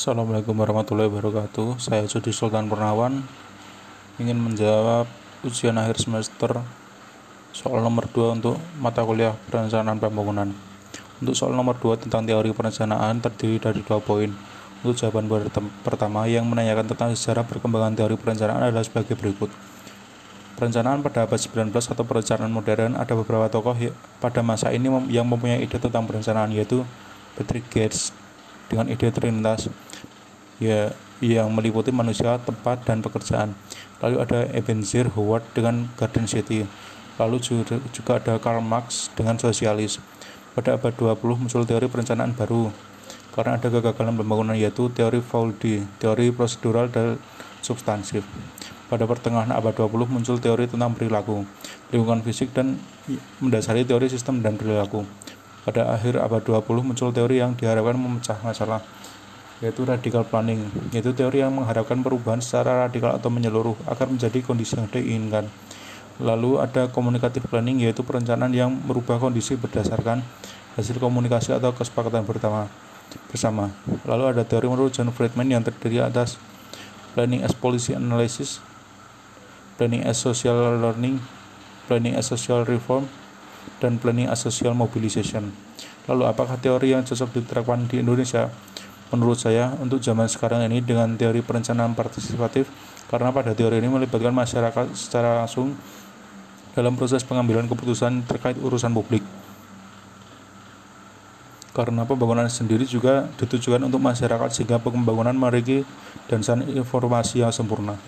Assalamualaikum warahmatullahi wabarakatuh. Saya Jody Sultan Purnawan ingin menjawab ujian akhir semester soal nomor 2 untuk mata kuliah perencanaan pembangunan. Untuk soal nomor 2 tentang teori perencanaan terdiri dari dua poin. Untuk jawaban pertama yang menanyakan tentang sejarah perkembangan teori perencanaan adalah sebagai berikut. Perencanaan pada abad 19 atau perencanaan modern ada beberapa tokoh ya, pada masa ini yang mempunyai ide tentang perencanaan yaitu Patrick Gates dengan ide Trinitas ya yang meliputi manusia, tempat, dan pekerjaan. Lalu ada Ebenezer Howard dengan Garden City. Lalu juga ada Karl Marx dengan sosialis. Pada abad 20 muncul teori perencanaan baru karena ada kegagalan pembangunan yaitu teori Foucault, teori prosedural dan substansif. Pada pertengahan abad 20 muncul teori tentang perilaku, lingkungan fisik dan mendasari teori sistem dan perilaku. Pada akhir abad 20 muncul teori yang diharapkan memecah masalah yaitu radical planning, yaitu teori yang mengharapkan perubahan secara radikal atau menyeluruh agar menjadi kondisi yang diinginkan. Lalu ada communicative planning, yaitu perencanaan yang merubah kondisi berdasarkan hasil komunikasi atau kesepakatan bersama. bersama. Lalu ada teori menurut John Friedman yang terdiri atas planning as policy analysis, planning as social learning, planning as social reform, dan planning as social mobilization. Lalu apakah teori yang cocok diterapkan di Indonesia? Menurut saya untuk zaman sekarang ini dengan teori perencanaan partisipatif karena pada teori ini melibatkan masyarakat secara langsung dalam proses pengambilan keputusan terkait urusan publik. Karena pembangunan sendiri juga ditujukan untuk masyarakat sehingga pembangunan memiliki dan informasi yang sempurna.